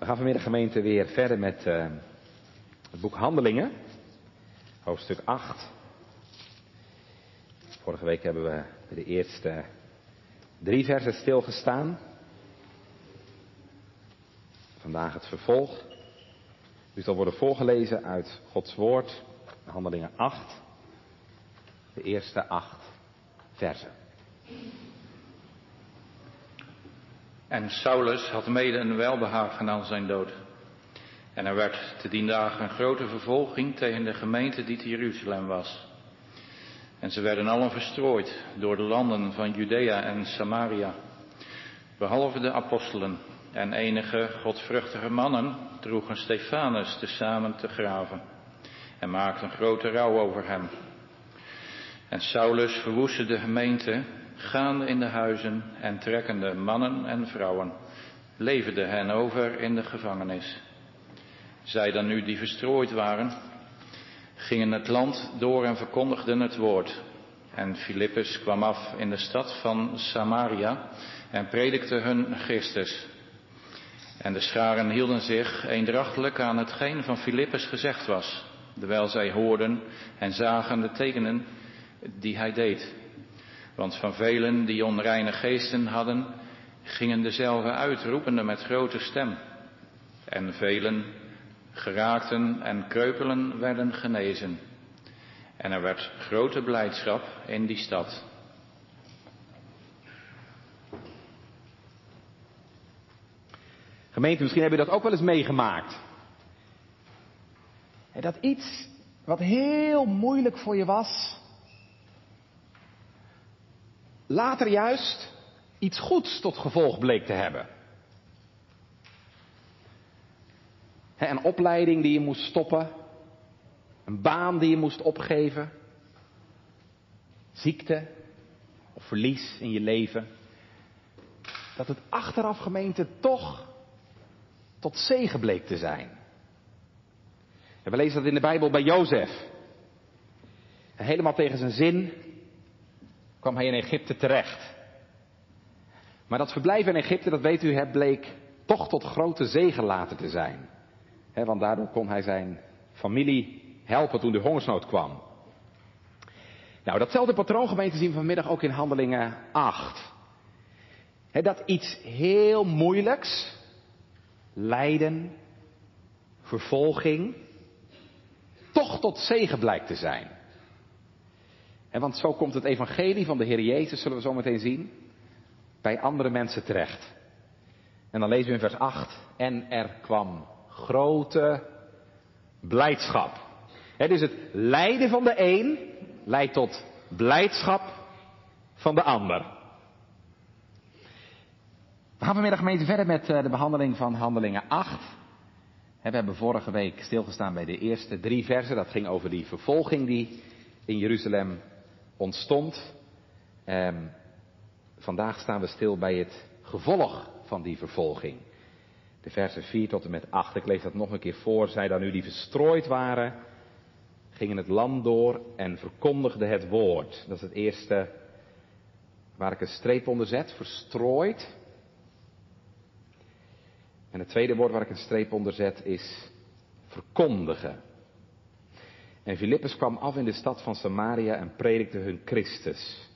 We gaan vanmiddag gemeente weer verder met uh, het boek Handelingen, hoofdstuk 8. Vorige week hebben we de eerste drie versen stilgestaan. Vandaag het vervolg. U zal worden voorgelezen uit Gods woord, Handelingen 8, de eerste acht versen. En Saulus had mede een welbehagen aan zijn dood. En er werd te dien dagen een grote vervolging tegen de gemeente die te Jeruzalem was. En ze werden allen verstrooid door de landen van Judea en Samaria, behalve de apostelen. En enige godvruchtige mannen droegen Stefanus tezamen te graven en maakten grote rouw over hem. En Saulus verwoestte de gemeente gaande in de huizen en trekkende mannen en vrouwen, leverde hen over in de gevangenis. Zij dan nu die verstrooid waren, gingen het land door en verkondigden het woord. En Filippus kwam af in de stad van Samaria en predikte hun Christus. En de scharen hielden zich eendrachtelijk aan hetgeen van Filippus gezegd was, terwijl zij hoorden en zagen de tekenen die hij deed. Want van velen die onreine geesten hadden, gingen dezelfde uit, roepende met grote stem. En velen geraakten en kreupelen werden genezen. En er werd grote blijdschap in die stad. Gemeente, misschien hebben je dat ook wel eens meegemaakt. Dat iets wat heel moeilijk voor je was, later juist iets goeds tot gevolg bleek te hebben. Een opleiding die je moest stoppen, een baan die je moest opgeven, ziekte of verlies in je leven. Dat het achteraf gemeente toch tot zegen bleek te zijn. we lezen dat in de Bijbel bij Jozef. Helemaal tegen zijn zin kwam hij in Egypte terecht. Maar dat verblijf in Egypte, dat weet u, bleek toch tot grote zegen later te zijn. want daardoor kon hij zijn familie helpen toen de hongersnood kwam. Nou, datzelfde patroongemeente zien we vanmiddag ook in Handelingen 8. dat iets heel moeilijks, lijden, vervolging, toch tot zegen blijkt te zijn. Want zo komt het evangelie van de Heer Jezus, zullen we zo meteen zien, bij andere mensen terecht. En dan lezen we in vers 8, en er kwam grote blijdschap. Het is het lijden van de een leidt tot blijdschap van de ander. We gaan vanmiddag gemeente verder met eh, de behandeling van handelingen 8. We hebben vorige week stilgestaan bij de eerste drie versen. Dat ging over die vervolging die in Jeruzalem ontstond. Ehm, vandaag staan we stil bij het gevolg van die vervolging. De versen 4 tot en met 8, ik lees dat nog een keer voor. Zij dan nu die verstrooid waren, gingen het land door en verkondigden het woord. Dat is het eerste waar ik een streep onder zet, verstrooid. En het tweede woord waar ik een streep onder zet is verkondigen. En Filippus kwam af in de stad van Samaria en predikte hun Christus.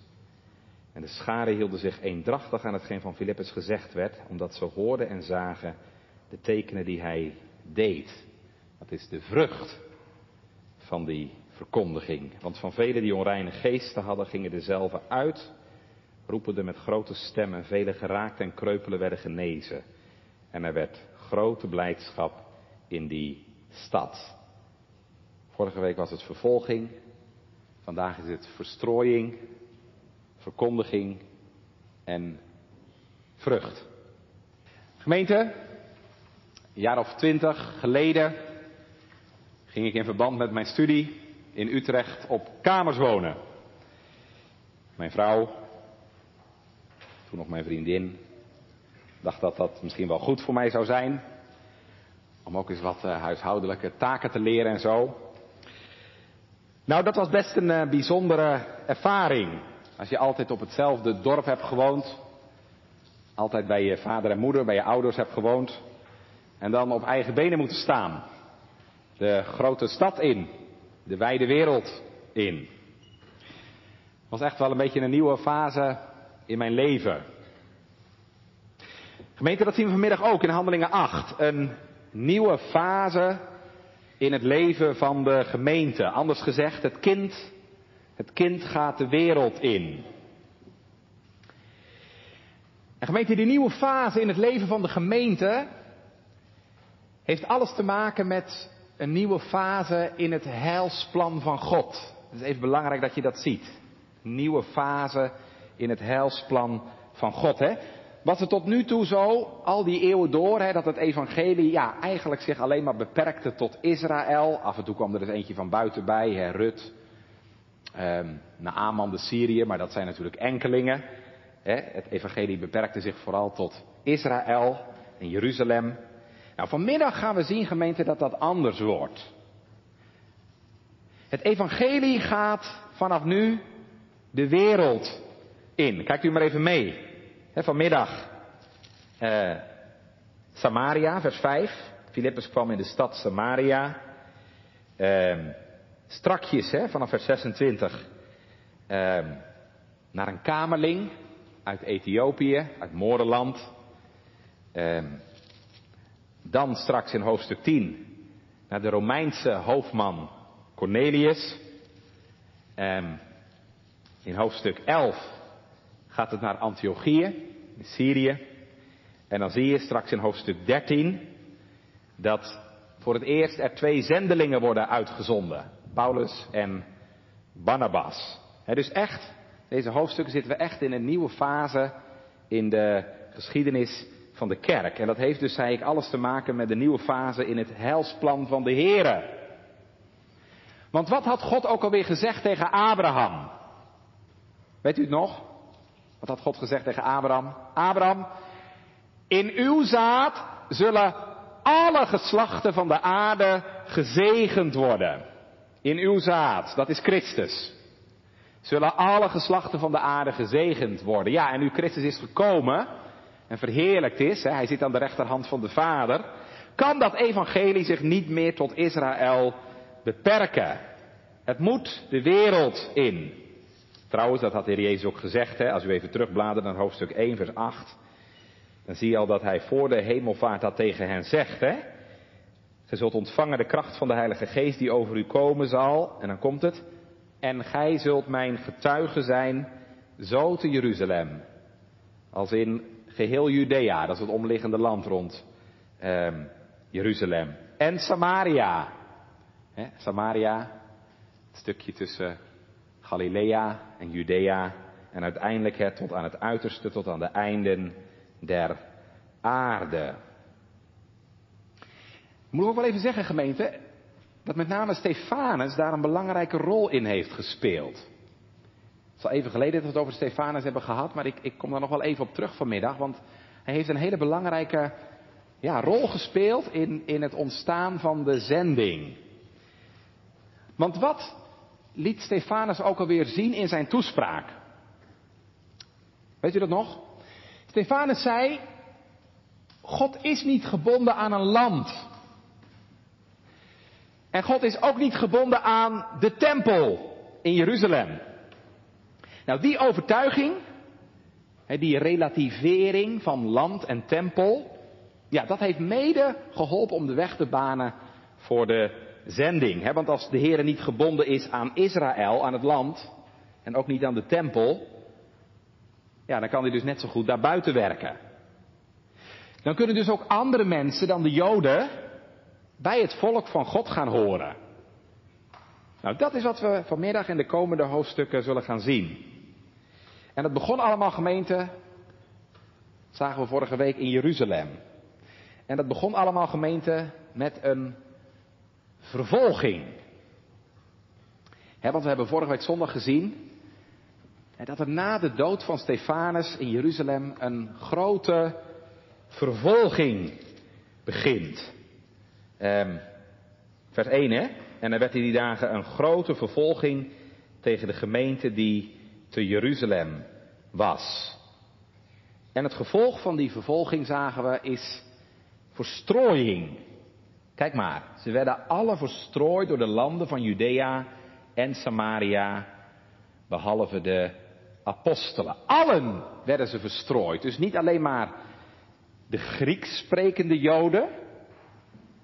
En de scharen hielden zich eendrachtig aan hetgeen van Filippus gezegd werd, omdat ze hoorden en zagen de tekenen die hij deed. Dat is de vrucht van die verkondiging. Want van velen die onreine geesten hadden, gingen dezelfde uit, roepende met grote stemmen, velen geraakt en kreupelen werden genezen. En er werd grote blijdschap in die stad. Vorige week was het vervolging. Vandaag is het verstrooiing, verkondiging en vrucht. Gemeente, een jaar of twintig geleden ging ik in verband met mijn studie in Utrecht op kamers wonen. Mijn vrouw, toen nog mijn vriendin, dacht dat dat misschien wel goed voor mij zou zijn. Om ook eens wat eh, huishoudelijke taken te leren en zo. Nou, dat was best een uh, bijzondere ervaring. Als je altijd op hetzelfde dorp hebt gewoond, altijd bij je vader en moeder, bij je ouders hebt gewoond, En dan op eigen benen moeten staan. De grote stad in. De wijde wereld in. Was echt wel een beetje een nieuwe fase in mijn leven. Gemeente, dat zien we vanmiddag ook in Handelingen 8. Een nieuwe fase in het leven van de gemeente. Anders gezegd, het kind, het kind gaat de wereld in. En gemeente, die nieuwe fase in het leven van de gemeente heeft alles te maken met een nieuwe fase in het heilsplan van God. Het is even belangrijk dat je dat ziet. Een nieuwe fase in het heilsplan van God. Hè? Wat er tot nu toe zo, al die eeuwen door, hè, dat het evangelie ja, eigenlijk zich alleen maar beperkte tot Israël. Af en toe kwam er eens eentje van buiten bij, hè, Rut, eh, Naaman de Syrië, maar dat zijn natuurlijk enkelingen. Hè. Het evangelie beperkte zich vooral tot Israël en Jeruzalem. Nou, vanmiddag gaan we zien, gemeente, dat dat anders wordt. Het evangelie gaat vanaf nu de wereld in. Kijkt u maar even mee. Vanmiddag eh, Samaria, vers 5. Filippus kwam in de stad Samaria. Eh, strakjes, vanaf vers 26. Eh, naar een kamerling uit Ethiopië, uit Moorland. dan straks in hoofdstuk 10 naar de Romeinse hoofdman Cornelius. in hoofdstuk 11 gaat het naar Antiochië, in Syrië. En dan zie je straks in hoofdstuk 13 dat voor het eerst er twee zendelingen worden uitgezonden. Paulus en Barnabas. dus echt, deze hoofdstukken zitten we echt in een nieuwe fase in de geschiedenis van de kerk. En dat heeft dus, zei ik, alles te maken met de nieuwe fase in het heilsplan van de Here. Want wat had God ook alweer gezegd tegen Abraham? Weet u het nog? Wat had God gezegd tegen Abraham? Abraham, in uw zaad zullen alle geslachten van de aarde gezegend worden. In uw zaad, dat is Christus. Zullen alle geslachten van de aarde gezegend worden. Ja, en nu Christus is gekomen en verheerlijkt is, hè, hij zit aan de rechterhand van de Vader, kan dat evangelie zich niet meer tot Israël beperken. Het moet de wereld in. Trouwens, dat had Heer Jezus ook gezegd, hè, als u even terugbladert naar hoofdstuk 1, vers 8. Dan zie je al dat hij voor de hemelvaart dat tegen hen zegt. Hè? Ge zult ontvangen de kracht van de Heilige Geest die over u komen zal. En dan komt het. En gij zult mijn getuige zijn, zo te Jeruzalem. Als in geheel Judea, dat is het omliggende land rond eh, Jeruzalem. En Samaria. Hè, Samaria, het stukje tussen Galilea en Judea en uiteindelijk het tot aan het uiterste, tot aan de einden der aarde. Ik moet ook wel even zeggen, gemeente, dat met name Stefanus daar een belangrijke rol in heeft gespeeld. Het is al even geleden dat we het over Stefanus hebben gehad, maar ik, ik kom daar nog wel even op terug vanmiddag, want hij heeft een hele belangrijke ja, rol gespeeld in, in het ontstaan van de zending. Want wat liet Stefanus ook alweer zien in zijn toespraak. Weet u dat nog? Stefanus zei, God is niet gebonden aan een land. En God is ook niet gebonden aan de tempel in Jeruzalem. Nou, die overtuiging, die relativering van land en tempel, ja, dat heeft mede geholpen om de weg te banen voor de zending. Want als de Heer niet gebonden is aan Israël, aan het land, en ook niet aan de tempel, ja, dan kan hij dus net zo goed daar buiten werken. Dan kunnen dus ook andere mensen dan de Joden bij het volk van God gaan horen. Nou, dat is wat we vanmiddag in de komende hoofdstukken zullen gaan zien. En dat begon allemaal gemeente, zagen we vorige week in Jeruzalem. En dat begon allemaal gemeente met een vervolging. want we hebben vorige week zondag gezien dat er na de dood van Stefanus in Jeruzalem een grote vervolging begint. Um, vers 1 hè. En er werd in die dagen een grote vervolging tegen de gemeente die te Jeruzalem was. En het gevolg van die vervolging zagen we is verstrooiing. Kijk maar, ze werden alle verstrooid door de landen van Judea en Samaria, behalve de apostelen. Allen werden ze verstrooid. Dus niet alleen maar de Grieks sprekende Joden,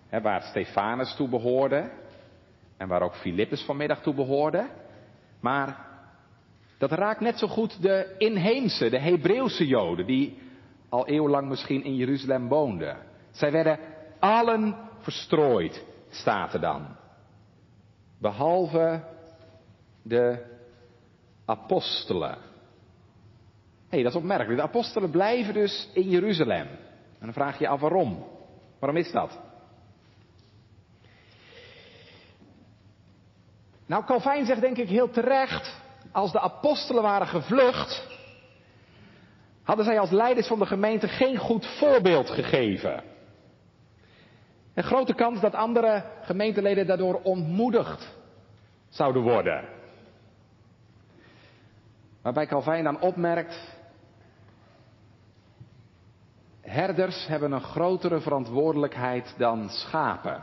hè, waar Stefanus toe behoorde en waar ook Filippus vanmiddag toe behoorde, maar dat raakt net zo goed de inheemse, de Hebreeuwse Joden, die al eeuwenlang misschien in Jeruzalem woonden. Zij werden allen verstrooid, staat er dan. Behalve de apostelen. Hé, hey, dat is opmerkelijk. De apostelen blijven dus in Jeruzalem. En dan vraag je je af waarom. Waarom is dat? Nou, Calvijn zegt denk ik heel terecht, als de apostelen waren gevlucht, hadden zij als leiders van de gemeente geen goed voorbeeld gegeven. Een grote kans dat andere gemeenteleden daardoor ontmoedigd zouden worden. Waarbij Calvijn dan opmerkt, herders hebben een grotere verantwoordelijkheid dan schapen.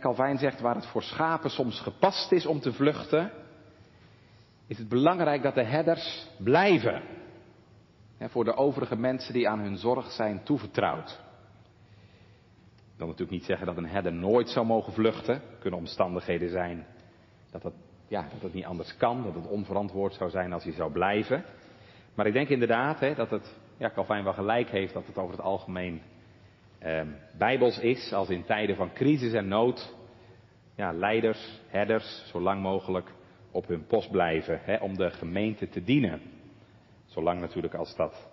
Calvijn zegt waar het voor schapen soms gepast is om te vluchten, is het belangrijk dat de herders blijven. voor de overige mensen die aan hun zorg zijn toevertrouwd. Wil natuurlijk niet zeggen dat een herder nooit zou mogen vluchten. Er kunnen omstandigheden zijn dat het, ja, dat niet anders kan, dat het onverantwoord zou zijn als hij zou blijven. Maar ik denk inderdaad hè, dat het, ja, Calvijn wel gelijk heeft, dat het over het algemeen eh, bijbels is, als in tijden van crisis en nood, ja, leiders, herders, zo lang mogelijk op hun post blijven hè, om de gemeente te dienen. Zolang natuurlijk als dat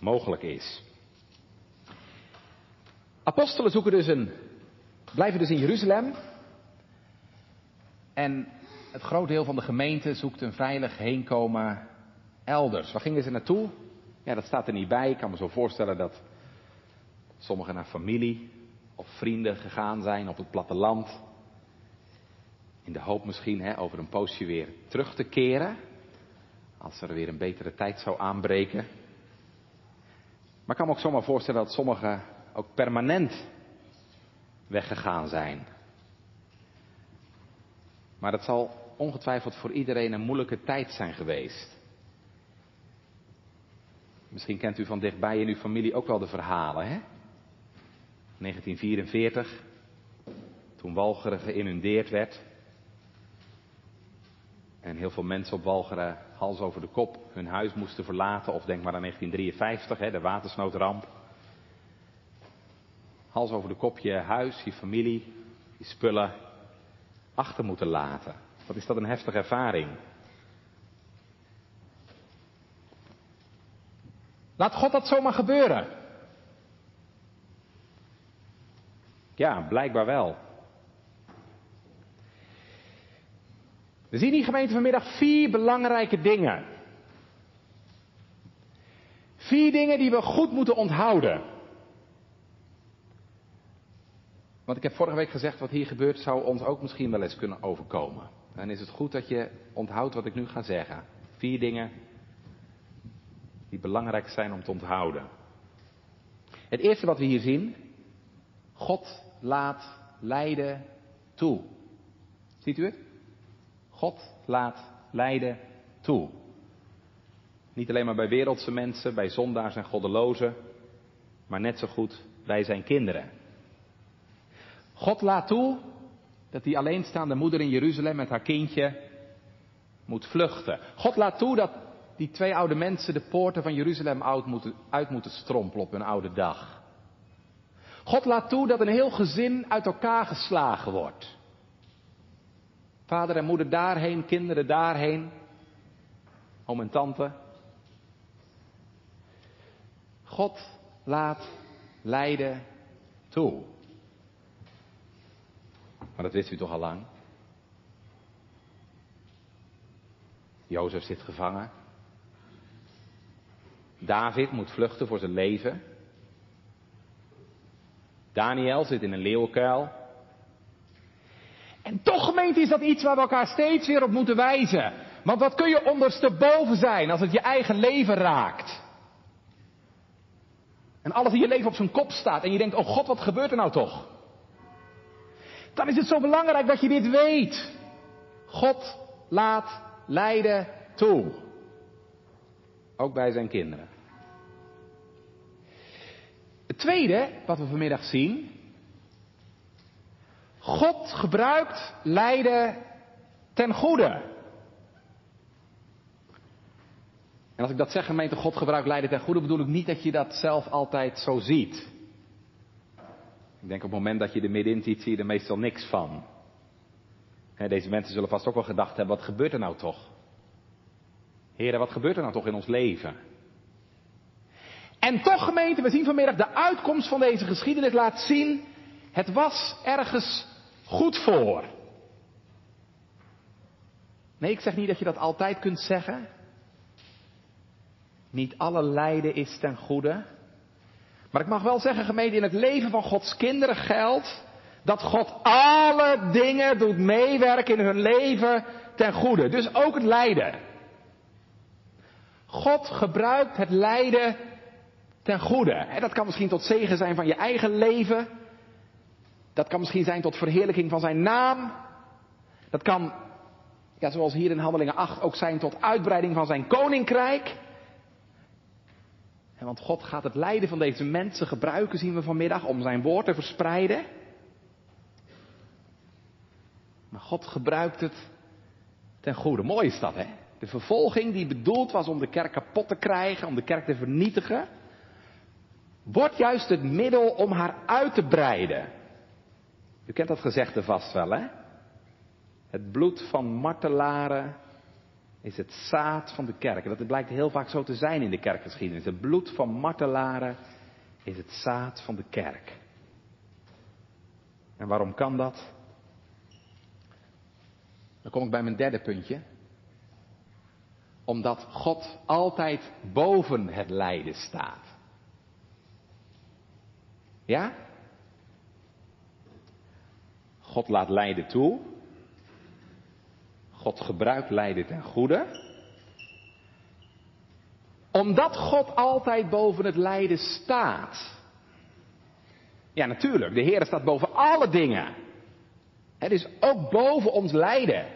mogelijk is. Apostelen zoeken dus een, blijven dus in Jeruzalem. En het groot deel van de gemeente zoekt een veilig heenkomen elders. Waar gingen ze naartoe? Ja, dat staat er niet bij. Ik kan me zo voorstellen dat sommigen naar familie of vrienden gegaan zijn op het platteland. In de hoop misschien hè, over een poosje weer terug te keren. Als er weer een betere tijd zou aanbreken. Maar ik kan me ook zomaar voorstellen dat sommigen ook permanent weggegaan zijn. Maar dat zal ongetwijfeld voor iedereen een moeilijke tijd zijn geweest. Misschien kent u van dichtbij in uw familie ook wel de verhalen, hè? 1944, toen Walcheren geïnundeerd werd. En heel veel mensen op Walcheren hals over de kop hun huis moesten verlaten. Of denk maar aan 1953, hè, de watersnoodramp. Hals over de kop je huis, je familie, je spullen achter moeten laten. Wat is dat een heftige ervaring? Laat God dat zomaar gebeuren. Ja, blijkbaar wel. We zien in gemeente vanmiddag vier belangrijke dingen. Vier dingen die we goed moeten onthouden. Want ik heb vorige week gezegd, wat hier gebeurt zou ons ook misschien wel eens kunnen overkomen. Dan is het goed dat je onthoudt wat ik nu ga zeggen. Vier dingen die belangrijk zijn om te onthouden. Het eerste wat we hier zien, God laat lijden toe. Ziet u het? God laat lijden toe. Niet alleen maar bij wereldse mensen, bij zondaars en goddelozen, maar net zo goed bij zijn kinderen. God laat toe dat die alleenstaande moeder in Jeruzalem met haar kindje moet vluchten. God laat toe dat die twee oude mensen de poorten van Jeruzalem uit moeten, uit moeten strompelen op hun oude dag. God laat toe dat een heel gezin uit elkaar geslagen wordt. Vader en moeder daarheen, kinderen daarheen, oom en tante. God laat lijden toe. Maar dat wist u toch al lang? Jozef zit gevangen. David moet vluchten voor zijn leven. Daniel zit in een leeuwenkuil. En toch gemeente is dat iets waar we elkaar steeds weer op moeten wijzen. Want wat kun je ondersteboven zijn als het je eigen leven raakt? En alles in je leven op zijn kop staat en je denkt, oh God, wat gebeurt er nou toch? Dan is het zo belangrijk dat je dit weet. God laat lijden toe. Ook bij zijn kinderen. Het tweede wat we vanmiddag zien. God gebruikt lijden ten goede. En als ik dat zeg, gemeente, God gebruikt lijden ten goede, bedoel ik niet dat je dat zelf altijd zo ziet. Ik denk op het moment dat je er middenin ziet, zie je er meestal niks van. Deze mensen zullen vast ook wel gedacht hebben, wat gebeurt er nou toch? Heren, wat gebeurt er nou toch in ons leven? En toch gemeente, we zien vanmiddag de uitkomst van deze geschiedenis laat zien, het was ergens goed voor. Nee, ik zeg niet dat je dat altijd kunt zeggen. Niet alle lijden is ten goede. Maar ik mag wel zeggen, gemeente, in het leven van Gods kinderen geldt dat God alle dingen doet meewerken in hun leven ten goede. Dus ook het lijden. God gebruikt het lijden ten goede. Dat kan misschien tot zegen zijn van je eigen leven. Dat kan misschien zijn tot verheerlijking van zijn naam. Dat kan, ja, zoals hier in Handelingen 8, ook zijn tot uitbreiding van zijn koninkrijk. Want God gaat het lijden van deze mensen gebruiken, zien we vanmiddag, om zijn woord te verspreiden. Maar God gebruikt het ten goede. Mooi is dat, hè? De vervolging die bedoeld was om de kerk kapot te krijgen, om de kerk te vernietigen, wordt juist het middel om haar uit te breiden. U kent dat gezegde vast wel, hè? Het bloed van martelaren is het zaad van de kerk. En dat blijkt heel vaak zo te zijn in de kerkgeschiedenis. Het bloed van martelaren is het zaad van de kerk. En waarom kan dat? Dan kom ik bij mijn derde puntje. Omdat God altijd boven het lijden staat. Ja? God laat lijden toe. God gebruikt lijden ten goede. Omdat God altijd boven het lijden staat. Ja, natuurlijk. De Heer staat boven alle dingen. Het is ook boven ons lijden.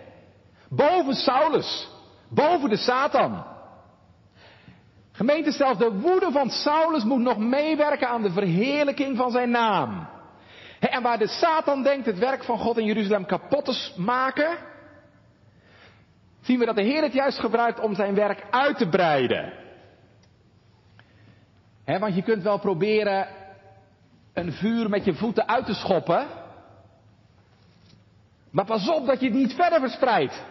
Boven Saulus. Boven de Satan. Gemeente, zelfs de woede van Saulus moet nog meewerken aan de verheerlijking van zijn naam. En waar de Satan denkt het werk van God in Jeruzalem kapot te maken, zien we dat de Heer het juist gebruikt om zijn werk uit te breiden. want je kunt wel proberen een vuur met je voeten uit te schoppen, maar pas op dat je het niet verder verspreidt.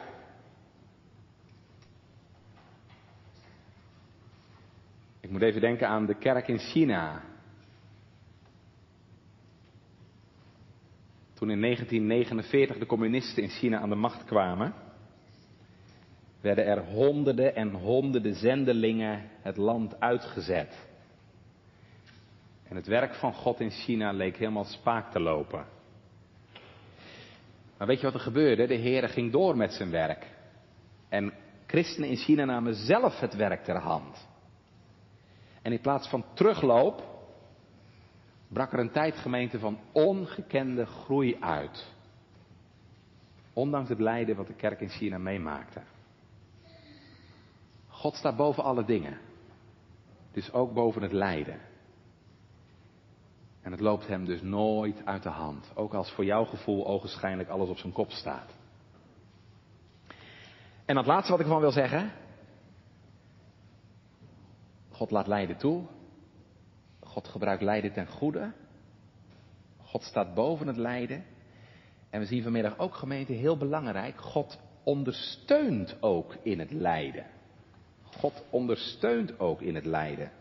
Ik moet even denken aan de kerk in China. Toen in 1949 de communisten in China aan de macht kwamen, werden er honderden en honderden zendelingen het land uitgezet. En het werk van God in China leek helemaal spaak te lopen. Maar weet je wat er gebeurde? De Heer ging door met zijn werk. En christenen in China namen zelf het werk ter hand. En in plaats van terugloop, brak er een tijdgemeente van ongekende groei uit. Ondanks het lijden wat de kerk in China meemaakte. God staat boven alle dingen. Dus ook boven het lijden. En het loopt hem dus nooit uit de hand. Ook als voor jouw gevoel ogenschijnlijk alles op zijn kop staat. En het laatste wat ik ervan wil zeggen. God laat lijden toe. God gebruikt lijden ten goede. God staat boven het lijden. En we zien vanmiddag ook gemeente heel belangrijk. God ondersteunt ook in het lijden. God ondersteunt ook in het lijden.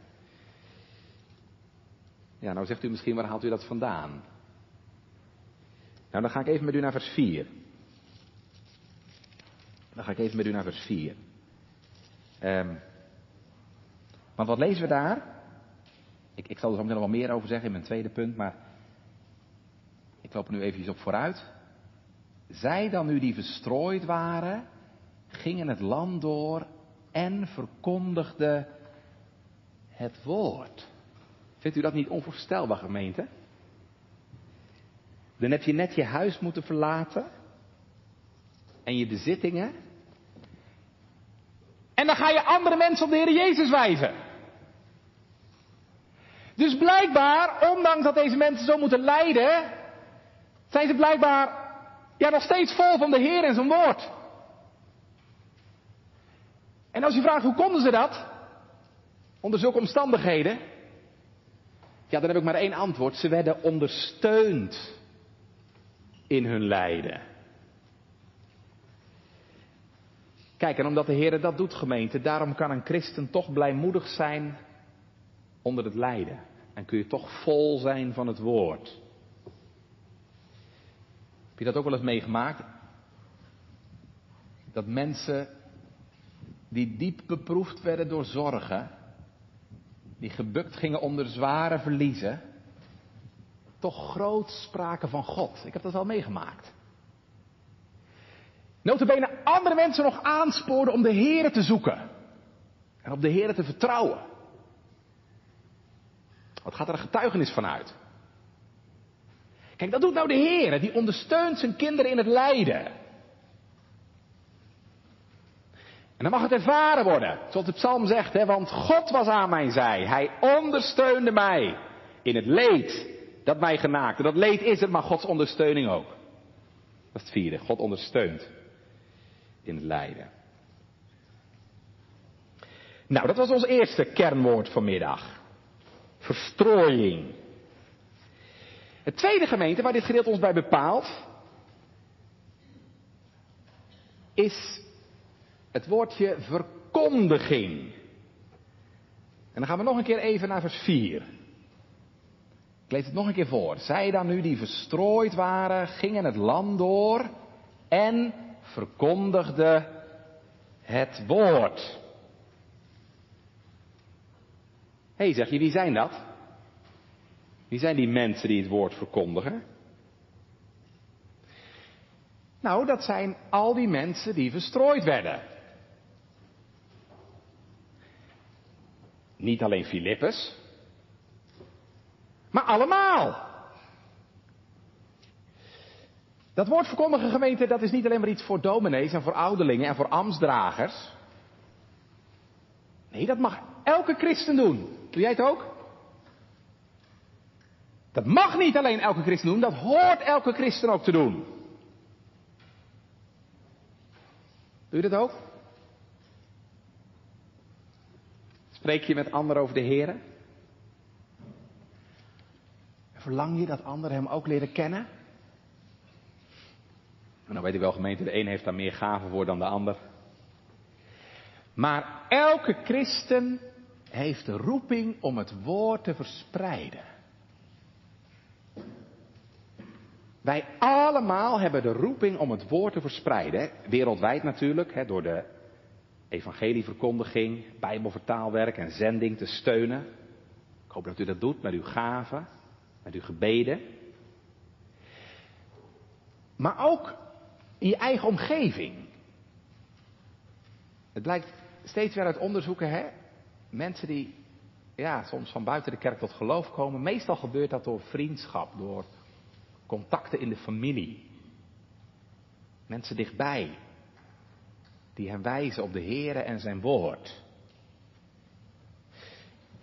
Ja, nou zegt u misschien, waar haalt u dat vandaan? Nou, dan ga ik even met u naar vers 4. Dan ga ik even met u naar vers 4. Um, ehm, want wat lezen we daar? Ik, ik zal er zo meteen nog wel meer over zeggen in mijn tweede punt, maar ik loop er nu eventjes op vooruit. Zij dan nu die verstrooid waren, gingen het land door en verkondigden het woord. Vindt u dat niet onvoorstelbaar, gemeente? Dan heb je net je huis moeten verlaten en je bezittingen. En dan ga je andere mensen op de Heer Jezus wijzen. Dus blijkbaar, ondanks dat deze mensen zo moeten lijden, zijn ze blijkbaar ja, nog steeds vol van de Heer en zijn woord. En als je vraagt hoe konden ze dat? Onder zulke omstandigheden? Ja, dan heb ik maar één antwoord. Ze werden ondersteund in hun lijden. Kijk, en omdat de Heer dat doet, gemeente, daarom kan een christen toch blijmoedig zijn onder het lijden. En kun je toch vol zijn van het woord. Heb je dat ook wel eens meegemaakt? Dat mensen die diep beproefd werden door zorgen, die gebukt gingen onder zware verliezen, toch groot spraken van God. Ik heb dat wel meegemaakt. Notabene andere mensen nog aansporen om de Here te zoeken. En op de Here te vertrouwen. Wat gaat er een getuigenis van uit? Kijk, dat doet nou de Heer. Die ondersteunt zijn kinderen in het lijden. En dan mag het ervaren worden. Zoals de psalm zegt, hè, want God was aan mijn zij. Hij ondersteunde mij in het leed dat mij genaakte. Dat leed is het, maar Gods ondersteuning ook. Dat is het vierde. God ondersteunt in het lijden. Nou, dat was ons eerste kernwoord vanmiddag. Verstrooiing. Het tweede gemeente waar dit gedeelte ons bij bepaalt, is het woordje verkondiging. En dan gaan we nog een keer even naar vers 4. Ik lees het nog een keer voor. Zij dan nu die verstrooid waren, gingen het land door en verkondigden het woord. Hé, hey, zeg je, wie zijn dat? Wie zijn die mensen die het woord verkondigen? Nou, dat zijn al die mensen die verstrooid werden. Niet alleen Filippus, maar allemaal. Dat woord verkondigen gemeente, dat is niet alleen maar iets voor dominees en voor ouderlingen en voor ambtsdragers. Nee, dat mag elke christen doen. Doe jij het ook? Dat mag niet alleen elke christen doen, dat hoort elke christen ook te doen. Doe je dat ook? Spreek je met anderen over de Heer? Verlang je dat anderen hem ook leren kennen? En nou weet ik wel, gemeente, de een heeft daar meer gaven voor dan de ander. Maar elke christen heeft de roeping om het woord te verspreiden. Wij allemaal hebben de roeping om het woord te verspreiden. Wereldwijd natuurlijk, door de evangelieverkondiging, bijbelvertaalwerk en zending te steunen. Ik hoop dat u dat doet met uw gaven, met uw gebeden. Maar ook in je eigen omgeving. Het blijkt steeds weer uit onderzoeken, hè? Mensen die ja, soms van buiten de kerk tot geloof komen. Meestal gebeurt dat door vriendschap, door contacten in de familie. Mensen dichtbij, die hem wijzen op de Here en zijn woord.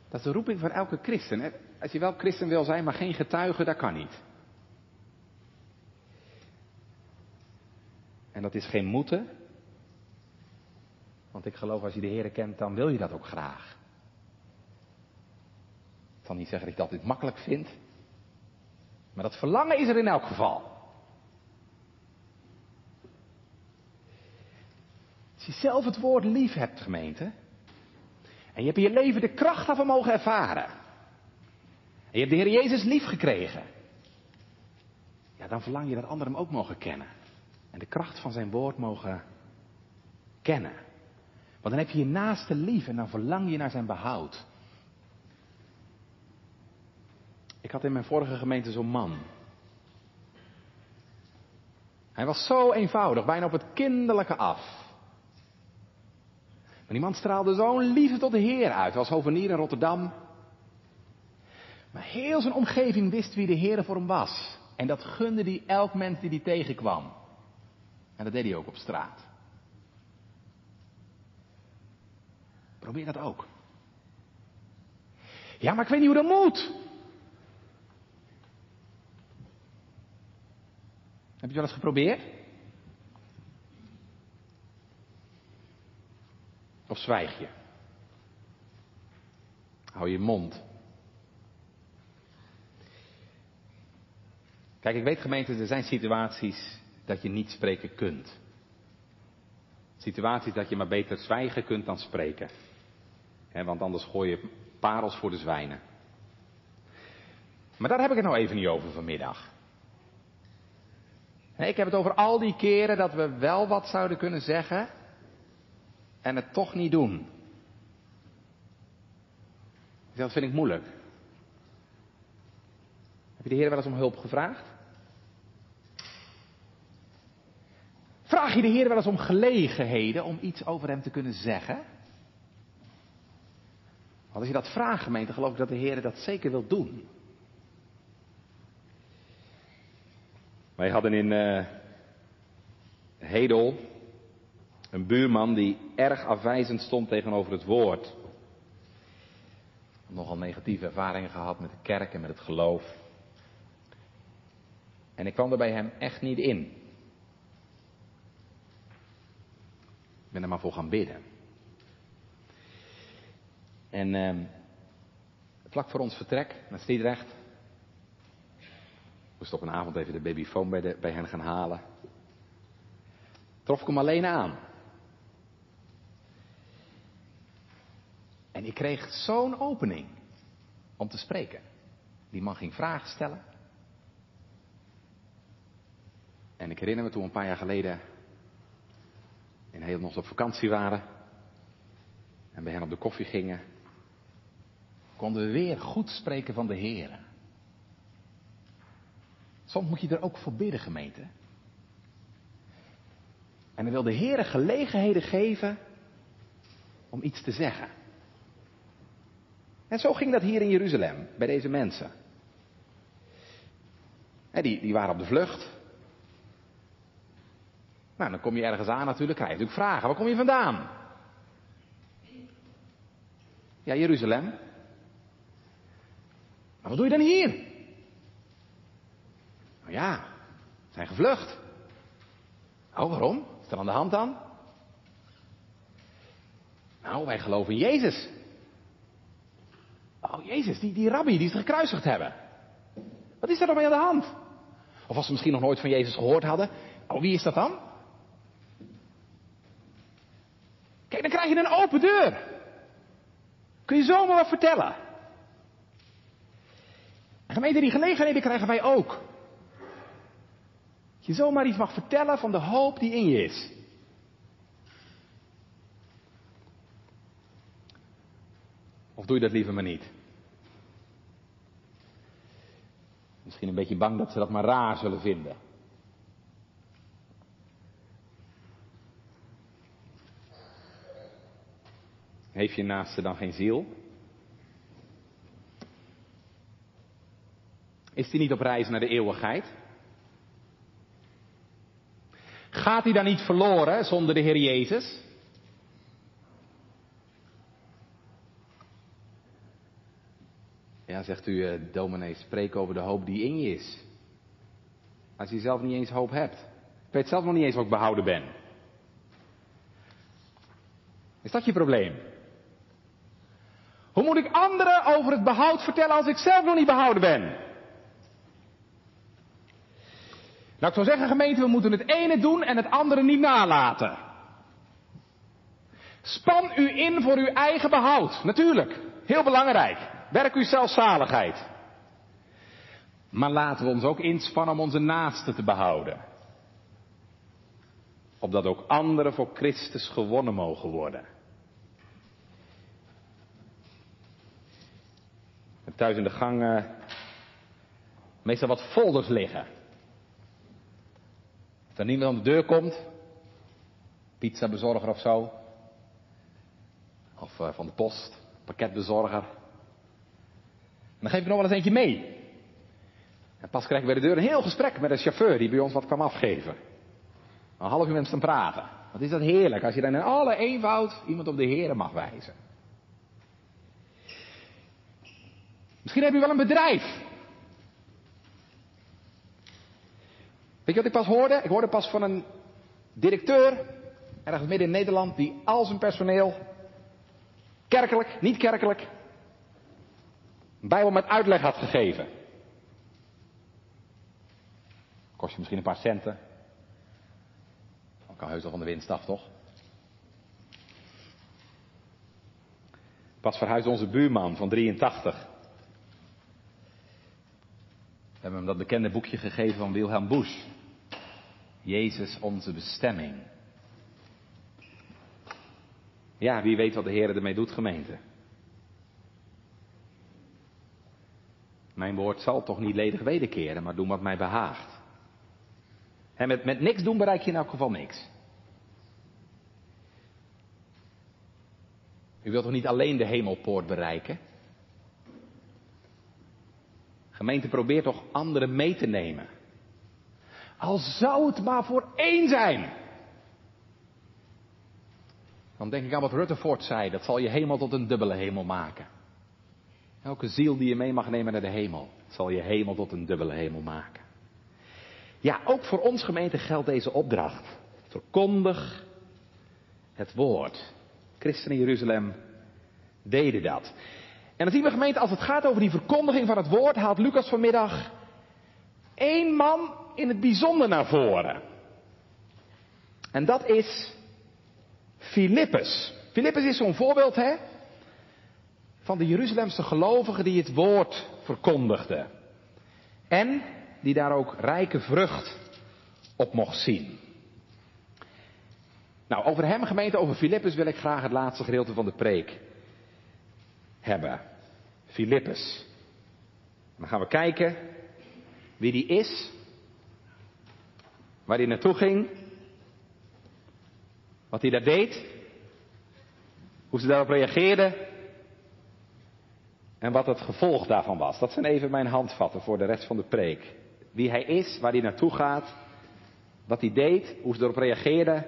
Dat is de roeping van elke christen. Als je wel christen wil zijn, maar geen getuige, dat kan niet. En dat is geen moeten. Want ik geloof als je de Heer kent, dan wil je dat ook graag. Ik zal niet zeggen dat ik dat dit makkelijk vind. Maar dat verlangen is er in elk geval. Je zelf het woord lief hebt, gemeente. En je hebt in je leven de kracht daarvan mogen ervaren. En je hebt de Heer Jezus lief gekregen. Ja, dan verlang je dat anderen hem ook mogen kennen. En de kracht van zijn woord mogen kennen. Want dan heb je je naaste lief en dan verlang je naar zijn behoud. Ik had in mijn vorige gemeente zo'n man. Hij was zo eenvoudig, bijna op het kinderlijke af. Maar die man straalde zo'n liefde tot de Heer uit. Was hovenier in Rotterdam. Maar heel zijn omgeving wist wie de Heer voor hem was. En dat gunde hij elk mens die hij tegenkwam. En dat deed hij ook op straat. Probeer dat ook. Ja, maar ik weet niet hoe dat moet. Heb je wel eens geprobeerd? Of zwijg je? Hou je mond. Kijk, ik weet gemeente, er zijn situaties dat je niet spreken kunt. Situaties dat je maar beter zwijgen kunt dan spreken. want anders gooi je parels voor de zwijnen. Maar daar heb ik het nou even niet over vanmiddag. Ik heb het over al die keren dat we wel wat zouden kunnen zeggen en het toch niet doen. Dat vind ik moeilijk. Heb je de Heer wel eens om hulp gevraagd? Vraag je de Heer wel eens om gelegenheden om iets over hem te kunnen zeggen? Want als je dat vraagt, gemeente, geloof ik dat de Heer dat zeker wil doen. Wij hadden in uh, Hedel een buurman die erg afwijzend stond tegenover het woord. Nogal negatieve ervaringen gehad met de kerk en met het geloof. En ik kwam er bij hem echt niet in. Ik ben er maar voor gaan bidden. En uh, vlak voor ons vertrek naar Stiedrecht moest op een avond even de babyfoon bij, de, bij hen gaan halen. Trof ik hem alleen aan. En ik kreeg zo'n opening om te spreken. Die man ging vragen stellen. En ik herinner me toen een paar jaar geleden in nog op vakantie waren. En bij hen op de koffie gingen. Konden we weer goed spreken van de Heer. Soms moet je er ook voor bidden, gemeente. En dan wil de Heer gelegenheden geven om iets te zeggen. En zo ging dat hier in Jeruzalem, bij deze mensen. die, die waren op de vlucht. Nou, dan kom je ergens aan natuurlijk, krijg je natuurlijk vragen. Waar kom je vandaan? Ja, Jeruzalem. Maar wat doe je dan hier? Nou ja, zijn gevlucht. Oh, waarom? Wat is er aan de hand dan? Nou, wij geloven in Jezus. Oh, Jezus, die, die rabbi die ze gekruisigd hebben. Wat is er dan mee aan de hand? Of als ze misschien nog nooit van Jezus gehoord hadden. Oh, wie is dat dan? Kijk, dan krijg je een open deur. Kun je zomaar wat vertellen. En gemeente, die gelegenheden krijgen wij ook je zomaar iets mag vertellen van de hoop die in je is. Of doe je dat liever maar niet? Misschien een beetje bang dat ze dat maar raar zullen vinden. Heeft je naaste dan geen ziel? Is die niet op reis naar de eeuwigheid? Gaat hij dan niet verloren zonder de Heer Jezus? Ja, zegt u, uh, dominee, spreek over de hoop die in je is. Als je zelf niet eens hoop hebt. Ik weet zelf nog niet eens wat ik behouden ben. Is dat je probleem? Hoe moet ik anderen over het behoud vertellen als ik zelf nog niet behouden ben? Nou, ik zou zeggen, gemeente, we moeten het ene doen en het andere niet nalaten. Span u in voor uw eigen behoud. Natuurlijk. Heel belangrijk. Werk uw zelfzaligheid. Maar laten we ons ook inspannen om onze naasten te behouden. Opdat ook anderen voor Christus gewonnen mogen worden. thuis in de gang uh, meestal wat folders liggen er niemand aan de deur komt, pizzabezorger of zo, of uh, van de post, pakketbezorger. Dan geef ik nog wel eens eentje mee. En pas krijg ik bij de deur een heel gesprek met een chauffeur die bij ons wat kwam afgeven. Een half uur met hem praten. Wat is dat heerlijk als je dan in alle eenvoud iemand op de Heren mag wijzen. Misschien heb je wel een bedrijf. Weet je wat ik pas hoorde? Ik hoorde pas van een directeur, ergens midden in Nederland, die al zijn personeel, kerkelijk, niet kerkelijk, Bijbel met uitleg had gegeven. Kost je misschien een paar centen. Dan kan heus wel van de winst af, toch? Pas verhuisd onze buurman van 83. We hebben hem dat bekende boekje gegeven van Wilhelm Busch. Jezus onze bestemming. Ja, wie weet wat de Heer ermee doet, gemeente. Mijn woord zal toch niet ledig wederkeren, maar doen wat mij behaagt. En met, met niks doen bereik je in elk geval niks. U wilt toch niet alleen de hemelpoort bereiken? Gemeente probeert toch anderen mee te nemen. Al zou het maar voor één zijn. Dan denk ik aan wat Rutherford zei, dat zal je hemel tot een dubbele hemel maken. Elke ziel die je mee mag nemen naar de hemel, zal je hemel tot een dubbele hemel maken. Ja, ook voor ons gemeente geldt deze opdracht. Verkondig het woord. Christen in Jeruzalem deden dat. En dan zien we gemeente, als het gaat over die verkondiging van het woord, haalt Lucas vanmiddag één man in het bijzonder naar voren. En dat is Filippus. Filippus is zo'n voorbeeld, hè? Van de Jeruzalemse gelovigen die het woord verkondigden. En die daar ook rijke vrucht op mocht zien. Nou, over hem, gemeente, over Filippus wil ik graag het laatste gedeelte van de preek hebben. Filippus. Dan gaan we kijken wie die is, waar hij naartoe ging, wat hij daar deed, hoe ze daarop reageerden en wat het gevolg daarvan was. Dat zijn even mijn handvatten voor de rest van de preek. Wie hij is, waar hij naartoe gaat, wat hij deed, hoe ze erop reageerden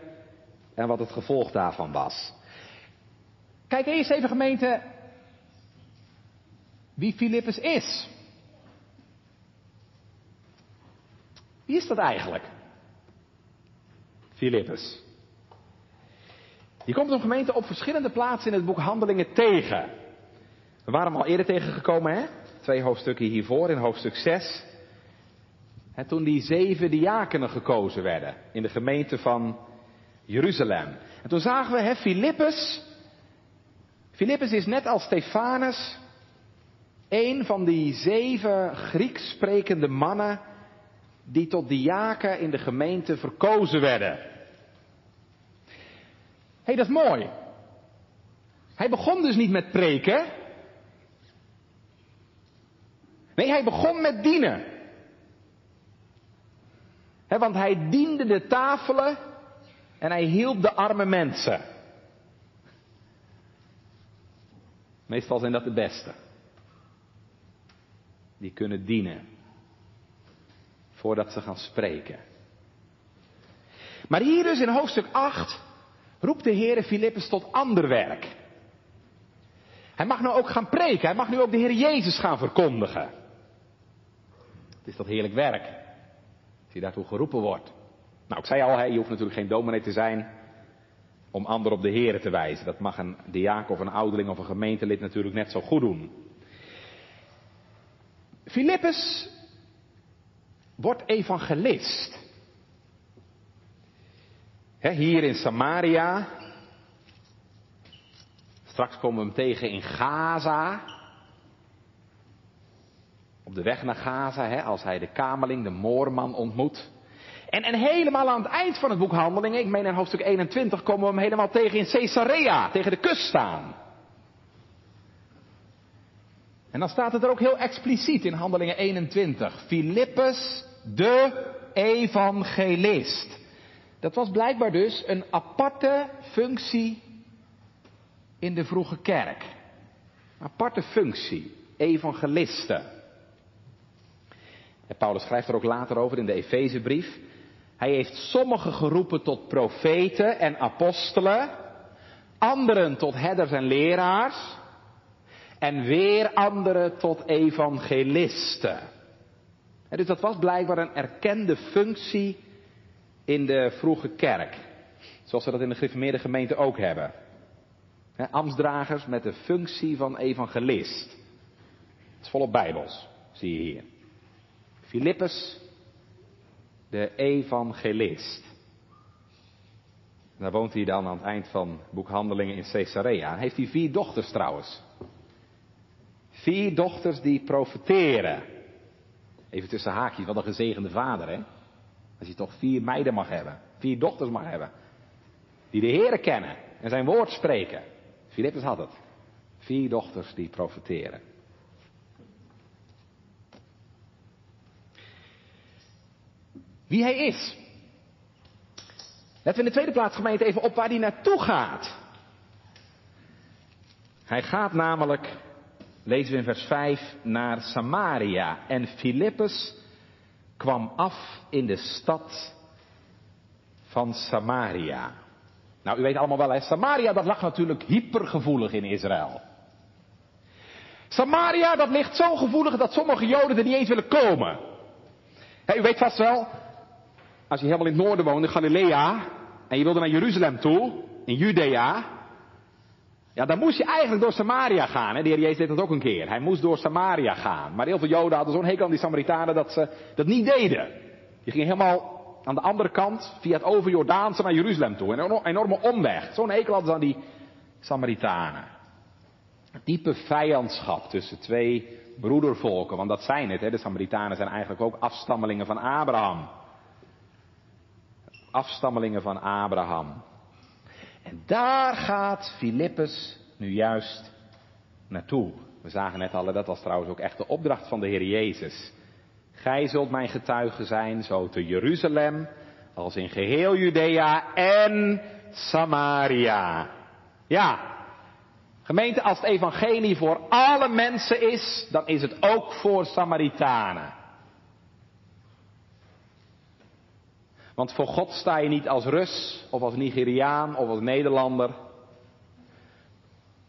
en wat het gevolg daarvan was. Kijk eerst even gemeente wie Filippus is. Wie is dat eigenlijk? Filippus. Je komt een gemeente op verschillende plaatsen in het boek Handelingen tegen. We waren hem al eerder tegengekomen, hè? Twee hoofdstukken hiervoor, in hoofdstuk 6. En toen die zeven diakenen gekozen werden in de gemeente van Jeruzalem. En toen zagen we, hè, Filippus. Filippus is net als Stefanus een van die zeven Grieks sprekende mannen die tot diaken in de gemeente verkozen werden. Hé, hey, dat is mooi. Hij begon dus niet met preken. Nee, hij begon met dienen. want hij diende de tafelen en hij hielp de arme mensen. Meestal zijn dat de beste die kunnen dienen. Voordat ze gaan spreken. Maar hier dus in hoofdstuk 8 roept de Heer Filippus tot ander werk. Hij mag nu ook gaan preken. Hij mag nu ook de Heer Jezus gaan verkondigen. Het is dat heerlijk werk. Als hij daartoe geroepen wordt. Nou, ik zei al, je hoeft natuurlijk geen dominee te zijn om anderen op de Heer te wijzen. Dat mag een diaken of een ouderling of een gemeentelid natuurlijk net zo goed doen. Filippus wordt evangelist. hier in Samaria. Straks komen we hem tegen in Gaza. Op de weg naar Gaza, als hij de kamerling, de moorman ontmoet. En, en helemaal aan het eind van het boek Handelingen, ik meen in hoofdstuk 21, komen we hem helemaal tegen in Caesarea, tegen de kust staan. En dan staat het er ook heel expliciet in Handelingen 21. Filippus de evangelist. Dat was blijkbaar dus een aparte functie in de vroege kerk. Aparte functie. evangelisten. En Paulus schrijft er ook later over in de Efezebrief. Hij heeft sommigen geroepen tot profeten en apostelen, anderen tot herders en leraars, en weer anderen tot evangelisten. En dus dat was blijkbaar een erkende functie in de vroege kerk. Zoals we dat in de gereformeerde gemeente ook hebben. He, ambtsdragers met de functie van evangelist. Het is volop bijbels, zie je hier. Filippus, de evangelist. daar woont hij dan aan het eind van boekhandelingen in Caesarea. heeft hij vier dochters trouwens. Vier dochters die profeteren. Even tussen haakjes, wat een gezegende vader, hè? Als je toch vier meiden mag hebben, vier dochters mag hebben. Die de Heeren kennen en zijn woord spreken. Filippus had het. Vier dochters die profeteren. Wie hij is. Letten we in de tweede plaats gemeente even op waar hij naartoe gaat. Hij gaat namelijk, lezen we in vers 5, naar Samaria. En Filippus kwam af in de stad van Samaria. Nou, u weet allemaal wel, hè, Samaria dat lag natuurlijk hypergevoelig in Israël. Samaria dat ligt zo gevoelig dat sommige Joden er niet eens willen komen. u weet vast wel, als je helemaal in het noorden woont, in Galilea, en je wilde naar Jeruzalem toe, in Judea, ja, dan moest je eigenlijk door Samaria gaan. Hè? De heer Jezus deed dat ook een keer. Hij moest door Samaria gaan. Maar heel veel Joden hadden zo'n hekel aan die Samaritanen dat ze dat niet deden. Die gingen helemaal aan de andere kant, via het overjordaanse naar Jeruzalem toe. Een enorme omweg. Zo'n hekel hadden ze aan die Samaritanen. Diepe vijandschap tussen twee broedervolken. Want dat zijn het, hè? de Samaritanen zijn eigenlijk ook afstammelingen van Abraham. Afstammelingen van Abraham. En daar gaat Filippus nu juist naartoe. We zagen net al, dat was trouwens ook echt de opdracht van de Heer Jezus. Gij zult mijn getuige zijn, zo te Jeruzalem, als in geheel Judea en Samaria. Ja, gemeente, als het evangelie voor alle mensen is, dan is het ook voor Samaritanen. Want voor God sta je niet als Rus, of als Nigeriaan, of als Nederlander.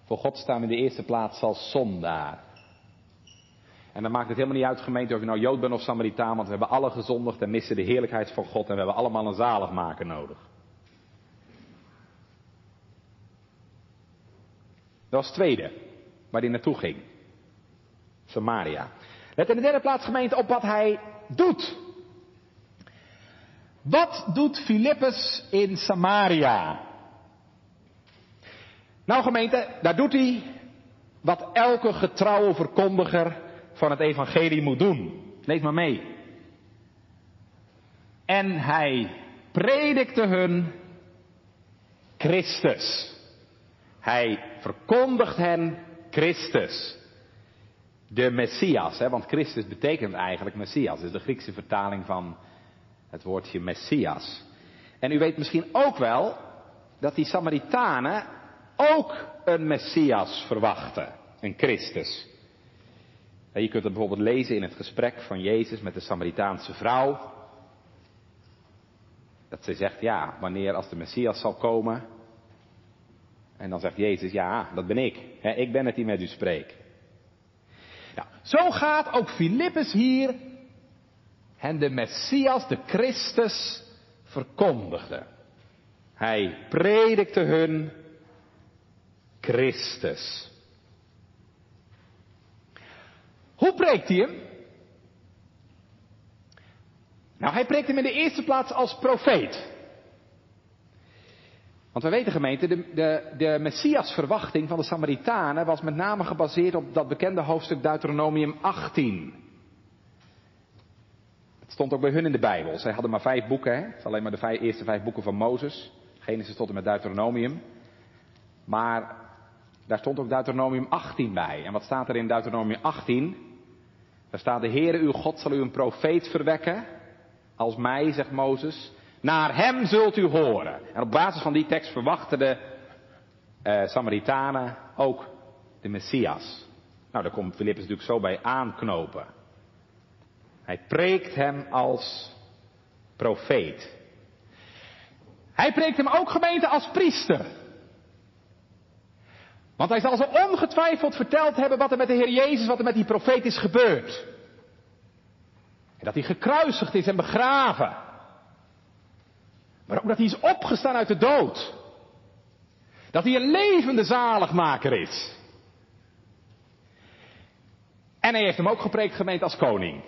Voor God staan we in de eerste plaats als zondaar. En dan maakt het helemaal niet uit, gemeente, of je nou Jood bent of Samaritaan, want we hebben alle gezondigd en missen de heerlijkheid van God en we hebben allemaal een zaligmaker nodig. Dat was het tweede, waar hij naartoe ging. Samaria. Let in de derde plaats, gemeente, op wat hij doet. Wat doet Filippus in Samaria? Nou gemeente, daar doet hij wat elke getrouwe verkondiger van het evangelie moet doen. Lees maar mee. En hij predikte hun Christus. Hij verkondigt hen Christus. De Messias, hè, want Christus betekent eigenlijk Messias. Dat is de Griekse vertaling van het woordje Messias. En u weet misschien ook wel dat die Samaritanen ook een Messias verwachten, een Christus. Je kunt het bijvoorbeeld lezen in het gesprek van Jezus met de Samaritaanse vrouw. Dat ze zegt, ja, wanneer als de Messias zal komen. En dan zegt Jezus, ja, dat ben ik. ik ben het die met u spreekt. Nou, zo gaat ook Filippus hier hen de Messias, de Christus, verkondigde. Hij predikte hun Christus. Hoe preekt hij hem? Nou, hij preekt hem in de eerste plaats als profeet. Want we weten gemeente, de, de, de Messias-verwachting van de Samaritanen was met name gebaseerd op dat bekende hoofdstuk Deuteronomium 18 stond ook bij hun in de Bijbel. Zij hadden maar vijf boeken, hè? Het alleen maar de vijf, eerste vijf boeken van Mozes. Genesis tot en met Deuteronomium. Maar daar stond ook Deuteronomium 18 bij. En wat staat er in Deuteronomium 18? Daar staat de Heere uw God zal u een profeet verwekken. Als mij, zegt Mozes. Naar hem zult u horen. En op basis van die tekst verwachten de eh, Samaritanen ook de Messias. Nou, daar komt Filippus natuurlijk zo bij aanknopen. Hij preekt hem als profeet. Hij preekt hem ook gemeente als priester. Want hij zal ze ongetwijfeld verteld hebben wat er met de Heer Jezus, wat er met die profeet is gebeurd. En dat hij gekruisigd is en begraven. Maar ook dat hij is opgestaan uit de dood. Dat hij een levende zaligmaker is. En hij heeft hem ook gepreekt gemeend als koning.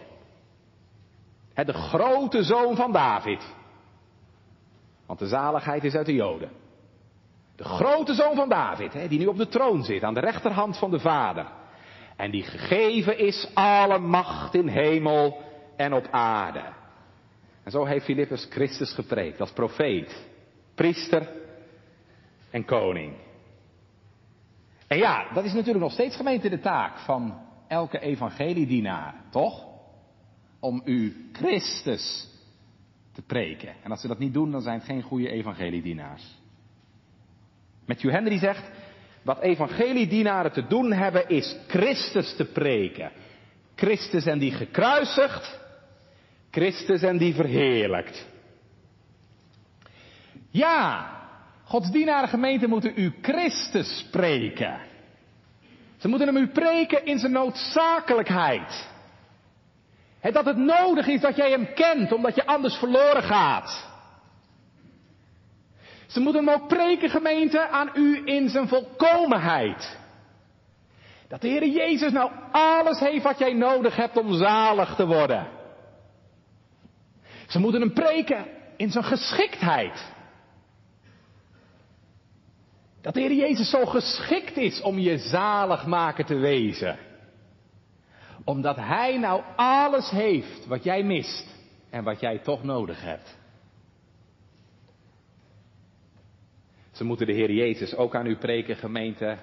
De grote zoon van David. Want de zaligheid is uit de Joden. De grote zoon van David, die nu op de troon zit, aan de rechterhand van de Vader. En die gegeven is alle macht in hemel en op aarde. En zo heeft Filippus Christus gepreekt als profeet, priester en koning. En ja, dat is natuurlijk nog steeds gemeente de taak van elke evangeliedienaar, toch? Om u Christus te preken. En als ze dat niet doen, dan zijn het geen goede evangeliedienaars. Matthew Henry zegt, wat evangeliedienaren te doen hebben is Christus te preken. Christus en die gekruisigd, Christus en die verheerlijkt. Ja, Gods dienaren gemeente moeten u Christus spreken. Ze moeten hem u preken in zijn noodzakelijkheid. dat het nodig is dat jij hem kent, omdat je anders verloren gaat. Ze moeten hem ook preken, gemeente, aan u in zijn volkomenheid. Dat de Heer Jezus nou alles heeft wat jij nodig hebt om zalig te worden. Ze moeten hem preken in zijn geschiktheid. Dat de Heer Jezus zo geschikt is om je zaligmaker te wezen. Omdat Hij nou alles heeft wat jij mist en wat jij toch nodig hebt. Ze moeten de Heer Jezus ook aan u preken, gemeente,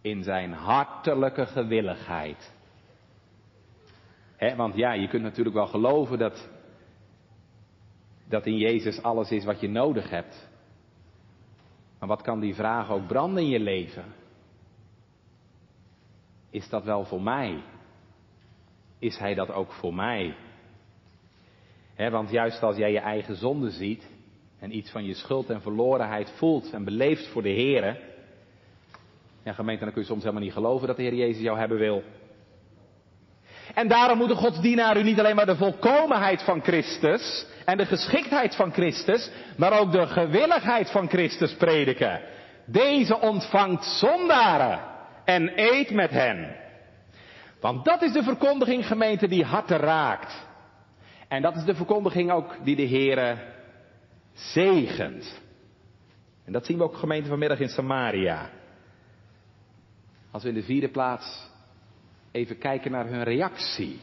in zijn hartelijke gewilligheid. want ja, je kunt natuurlijk wel geloven dat, dat in Jezus alles is wat je nodig hebt. Maar wat kan die vraag ook branden in je leven? Is dat wel voor mij? Is Hij dat ook voor mij? want juist als jij je eigen zonde ziet en iets van je schuld en verlorenheid voelt en beleeft voor de Heer, ja gemeente, dan kun je soms helemaal niet geloven dat de Heer Jezus jou hebben wil. En daarom moet de godsdienaar u niet alleen maar de volkomenheid van Christus en de geschiktheid van Christus, maar ook de gewilligheid van Christus prediken. Deze ontvangt zondaren en eet met hen. Want dat is de verkondiging, gemeente, die harten raakt. En dat is de verkondiging ook die de Heere zegent. En dat zien we ook gemeente vanmiddag in Samaria. Als we in de vierde plaats even kijken naar hun reactie.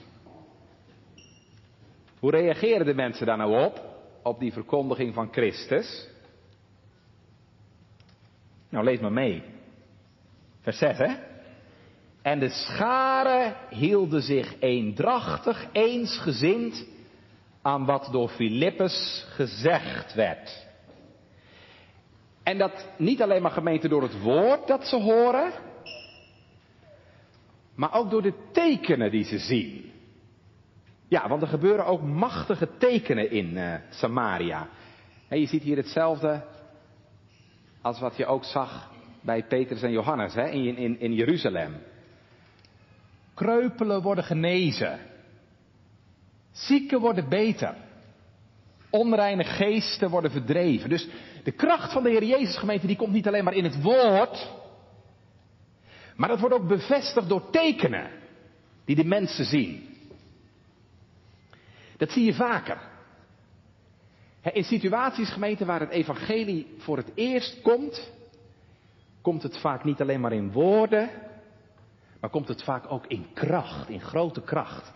Hoe reageren de mensen daar nou op? Op die verkondiging van Christus? Nou, lees maar mee. Vers 6, hè? En de scharen hielden zich eendrachtig, eensgezind aan wat door Filippus gezegd werd. En dat niet alleen maar gemeente door het woord dat ze horen, maar ook door de tekenen die ze zien. Ja, want er gebeuren ook machtige tekenen in uh, Samaria. je ziet hier hetzelfde als wat je ook zag bij Petrus en Johannes hè, in, in, in Jeruzalem. Kreupelen worden genezen. Zieken worden beter. Onreine geesten worden verdreven. Dus de kracht van de Heer Jezus gemeente die komt niet alleen maar in het woord. Maar dat wordt ook bevestigd door tekenen die de mensen zien. Dat zie je vaker. In situaties, gemeente, waar het evangelie voor het eerst komt, komt het vaak niet alleen maar in woorden, maar komt het vaak ook in kracht, in grote kracht.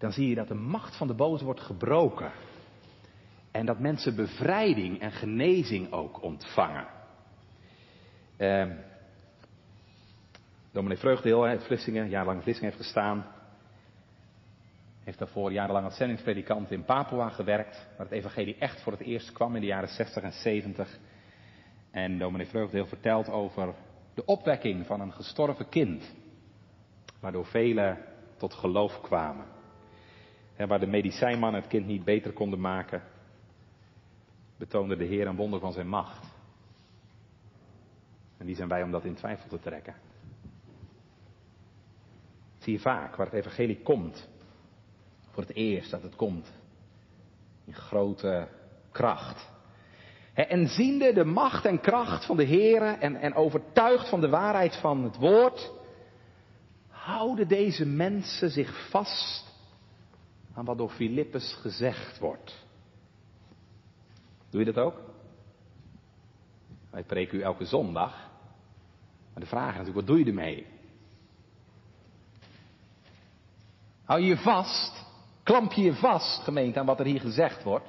Dan zie je dat de macht van de boze wordt gebroken. En dat mensen bevrijding en genezing ook ontvangen. Eh, dominee Vreugdeel uit Vlissingen, jarenlang in Vlissingen heeft gestaan. Heeft daarvoor jarenlang als zendingspredikant in Papua gewerkt, waar het evangelie echt voor het eerst kwam in de jaren 60 en 70. En dominee Vreugdeel vertelt over De opwekking van een gestorven kind, waardoor velen tot geloof kwamen. En waar de medicijnman het kind niet beter konden maken, betoonde de Heer een wonder van zijn macht. En wie zijn wij om dat in twijfel te trekken? zie je vaak waar het evangelie komt. Voor het eerst dat het komt. In grote kracht. En ziende de macht en kracht van de Heer en, en overtuigd van de waarheid van het woord, houden deze mensen zich vast aan wat door Filippus gezegd wordt. Doe je dat ook? Wij preken u elke zondag. Maar de vraag is natuurlijk, wat doe je ermee? Hou je je vast, klamp je je vast, gemeente, aan wat er hier gezegd wordt.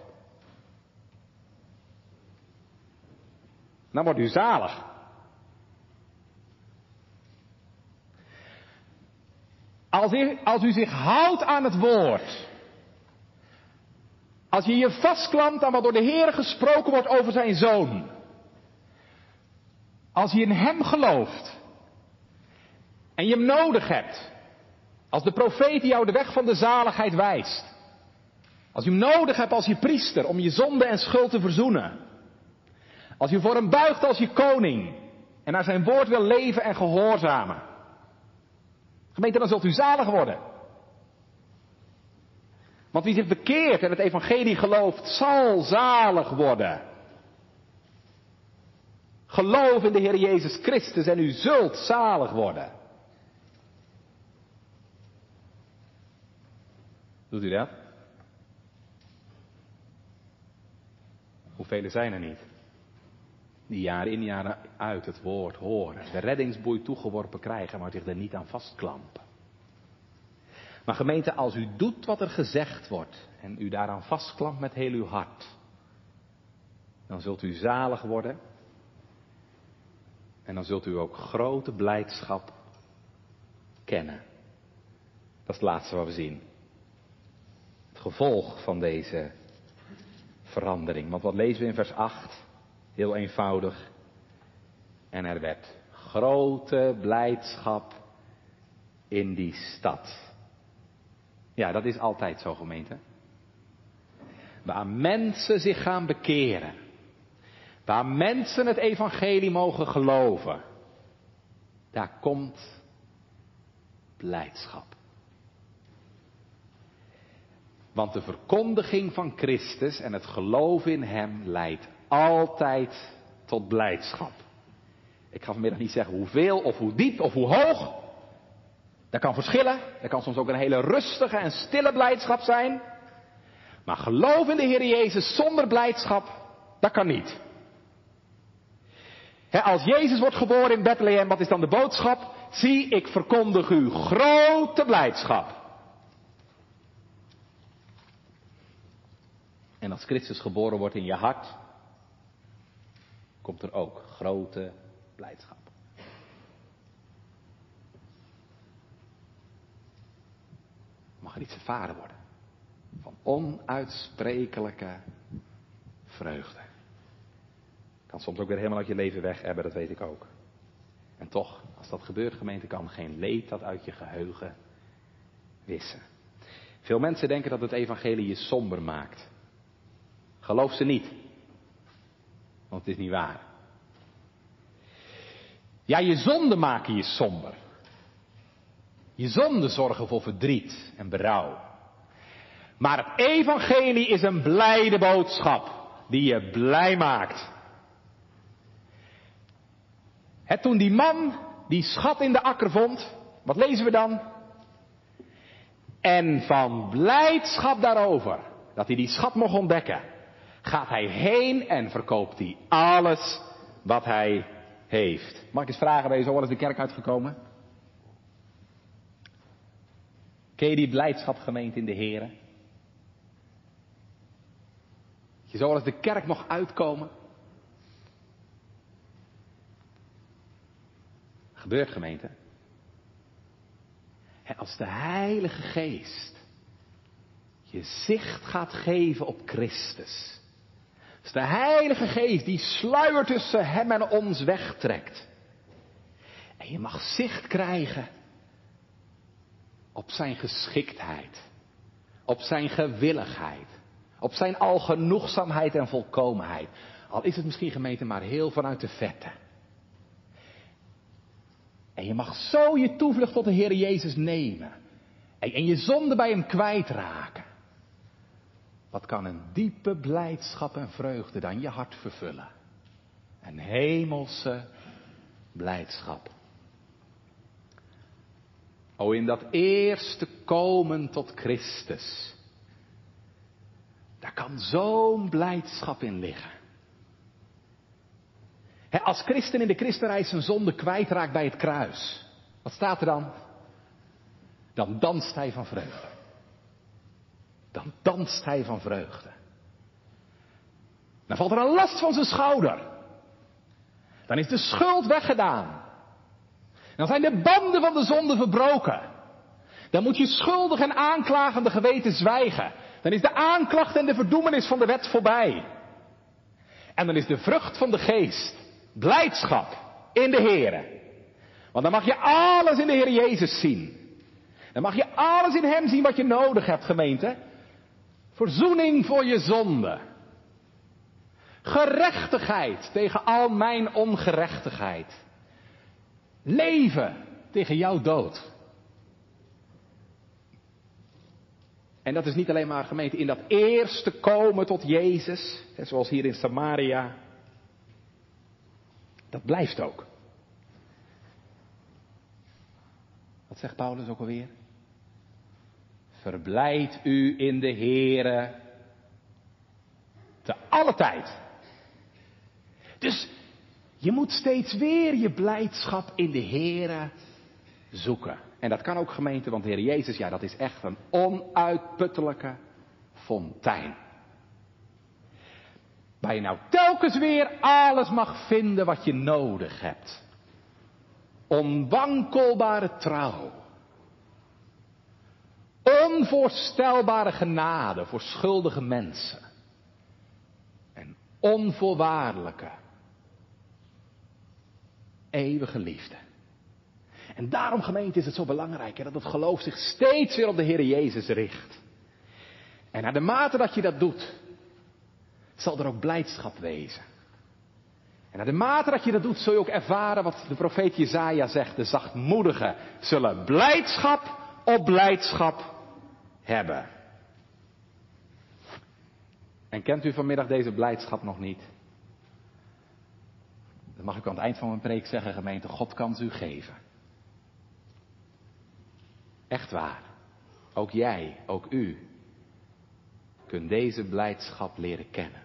Dan wordt u zalig. Als u, als u zich houdt aan het woord. Als je je vastklampt aan wat door de Heer gesproken wordt over zijn zoon. Als je in hem gelooft. En je hem nodig hebt. Als de profeet jou de weg van de zaligheid wijst. Als je hem nodig hebt als je priester om je zonde en schuld te verzoenen. Als je voor hem buigt als je koning en naar zijn woord wil leven en gehoorzamen. Gemeente, dan zult u zalig worden. Want wie zich bekeert en het evangelie gelooft, zal zalig worden. Geloof in de Heer Jezus Christus en u zult zalig worden. Doet u dat? Hoeveel zijn er niet? Die jaar in jaar uit het woord horen, de reddingsboei toegeworpen krijgen, maar zich er niet aan vastklampen. Maar gemeente, als u doet wat er gezegd wordt en u daaraan vastklampt met heel uw hart, dan zult u zalig worden en dan zult u ook grote blijdschap kennen. Dat is het laatste wat we zien gevolg van deze verandering. Want wat lezen we in vers 8? Heel eenvoudig. En er werd grote blijdschap in die stad. Ja, dat is altijd zo gemeente. Waar mensen zich gaan bekeren. Waar mensen het evangelie mogen geloven. Daar komt blijdschap. Want de verkondiging van Christus en het geloof in Hem leidt altijd tot blijdschap. Ik ga vanmiddag niet zeggen hoeveel of hoe diep of hoe hoog. Dat kan verschillen. Dat kan soms ook een hele rustige en stille blijdschap zijn. Maar geloof in de Heer Jezus zonder blijdschap, dat kan niet. als Jezus wordt geboren in Bethlehem, wat is dan de boodschap? Zie, ik verkondig u grote blijdschap. En als Christus geboren wordt in je hart, komt er ook grote blijdschap. Mag er iets ervaren worden van onuitsprekelijke vreugde. Kan soms ook weer helemaal uit je leven weg hebben, dat weet ik ook. En toch, als dat gebeurt, gemeente, kan geen leed dat uit je geheugen wissen. Veel mensen denken dat het evangelie je somber maakt. Geloof ze niet. Want het is niet waar. Ja, je zonden maken je somber. Je zonden zorgen voor verdriet en berouw. Maar het evangelie is een blijde boodschap die je blij maakt. Het toen die man die schat in de akker vond, wat lezen we dan? En van blijdschap daarover, dat hij die schat mocht ontdekken, gaat hij heen en verkoopt hij alles wat hij heeft. Mag ik eens vragen, ben je zo wel de kerk uitgekomen? Ken je die blijdschap gemeend in de Heren? Je zo wel eens de kerk nog uitkomen? Gebeurt gemeente. als de Heilige Geest je zicht gaat geven op Christus is de Heilige Geest die sluier tussen hem en ons wegtrekt. En je mag zicht krijgen op zijn geschiktheid, op zijn gewilligheid, op zijn algenoegzaamheid en volkomenheid. Al is het misschien gemeente maar heel vanuit de vette. En je mag zo je toevlucht tot de Heer Jezus nemen. En je zonde bij hem kwijtraken. Wat kan een diepe blijdschap en vreugde dan je hart vervullen? Een hemelse blijdschap. O, in dat eerste komen tot Christus. Daar kan zo'n blijdschap in liggen. als christen in de christenreis zijn zonde kwijtraakt bij het kruis. Wat staat er dan? Dan danst hij van vreugde. Dan danst hij van vreugde. Dan valt er een last van zijn schouder. Dan is de schuld weggedaan. Dan zijn de banden van de zonde verbroken. Dan moet je schuldig en aanklagende geweten zwijgen. Dan is de aanklacht en de verdoemenis van de wet voorbij. En dan is de vrucht van de geest blijdschap in de Here. Want dan mag je alles in de Heer Jezus zien. Dan mag je alles in Hem zien wat je nodig hebt, gemeente. Verzoening voor je zonde. Gerechtigheid tegen al mijn ongerechtigheid. Leven tegen jouw dood. En dat is niet alleen maar gemeente in dat eerste komen tot Jezus, zoals hier in Samaria. Dat blijft ook. Wat zegt Paulus ook alweer? Verblijd u in de Here te alle tijd. Dus je moet steeds weer je blijdschap in de Here zoeken. En dat kan ook gemeente, want de Heer Jezus, ja, dat is echt een onuitputtelijke fontein. Waar je nou telkens weer alles mag vinden wat je nodig hebt. Onwankelbare trouw. Onvoorstelbare genade voor schuldige mensen. En onvoorwaardelijke, eeuwige liefde. En daarom gemeente is het zo belangrijk hè, dat het geloof zich steeds weer op de Heer Jezus richt. En naar de mate dat je dat doet, zal er ook blijdschap wezen. En naar de mate dat je dat doet, zul je ook ervaren wat de profeet Jezaja zegt. De zachtmoedigen zullen blijdschap op blijdschap hebben. En kent u vanmiddag deze blijdschap nog niet? Mag ik aan het eind van mijn preek zeggen, gemeente, God kan ze u geven. Echt waar. Ook jij, ook u, kunt deze blijdschap leren kennen.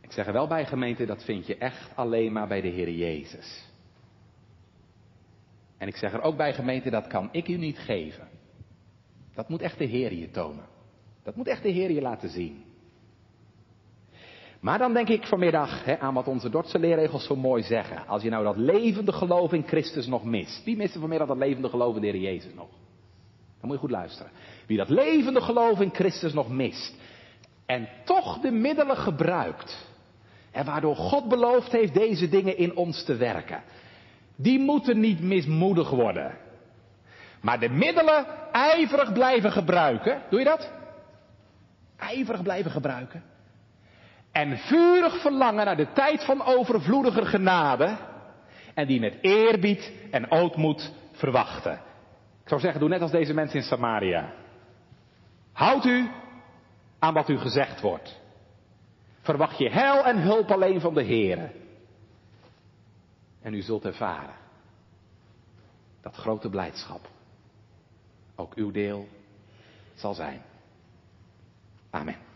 Ik zeg er wel bij gemeente, dat vind je echt alleen maar bij de Heer Jezus. En ik zeg er ook bij gemeente, dat kan ik u niet geven. Dat moet echt de Heer je tonen. Dat moet echt de Heer je laten zien. Maar dan denk ik vanmiddag hè, aan wat onze Dordtse leerregels zo mooi zeggen. Als je nou dat levende geloof in Christus nog mist. Wie mist er vanmiddag dat levende geloof in de Heer Jezus nog? Dan moet je goed luisteren. Wie dat levende geloof in Christus nog mist. En toch de middelen gebruikt. En waardoor God beloofd heeft deze dingen in ons te werken. Die moeten niet mismoedig worden. Maar de middelen ijverig blijven gebruiken. Doe je dat? Ijverig blijven gebruiken. En vurig verlangen naar de tijd van overvloediger genade. En die met eerbied en ootmoed verwachten. Ik zou zeggen, doe net als deze mensen in Samaria. Houd u aan wat u gezegd wordt. Verwacht je heil en hulp alleen van de Here. En u zult ervaren dat grote blijdschap ook uw deel zal zijn. Amen.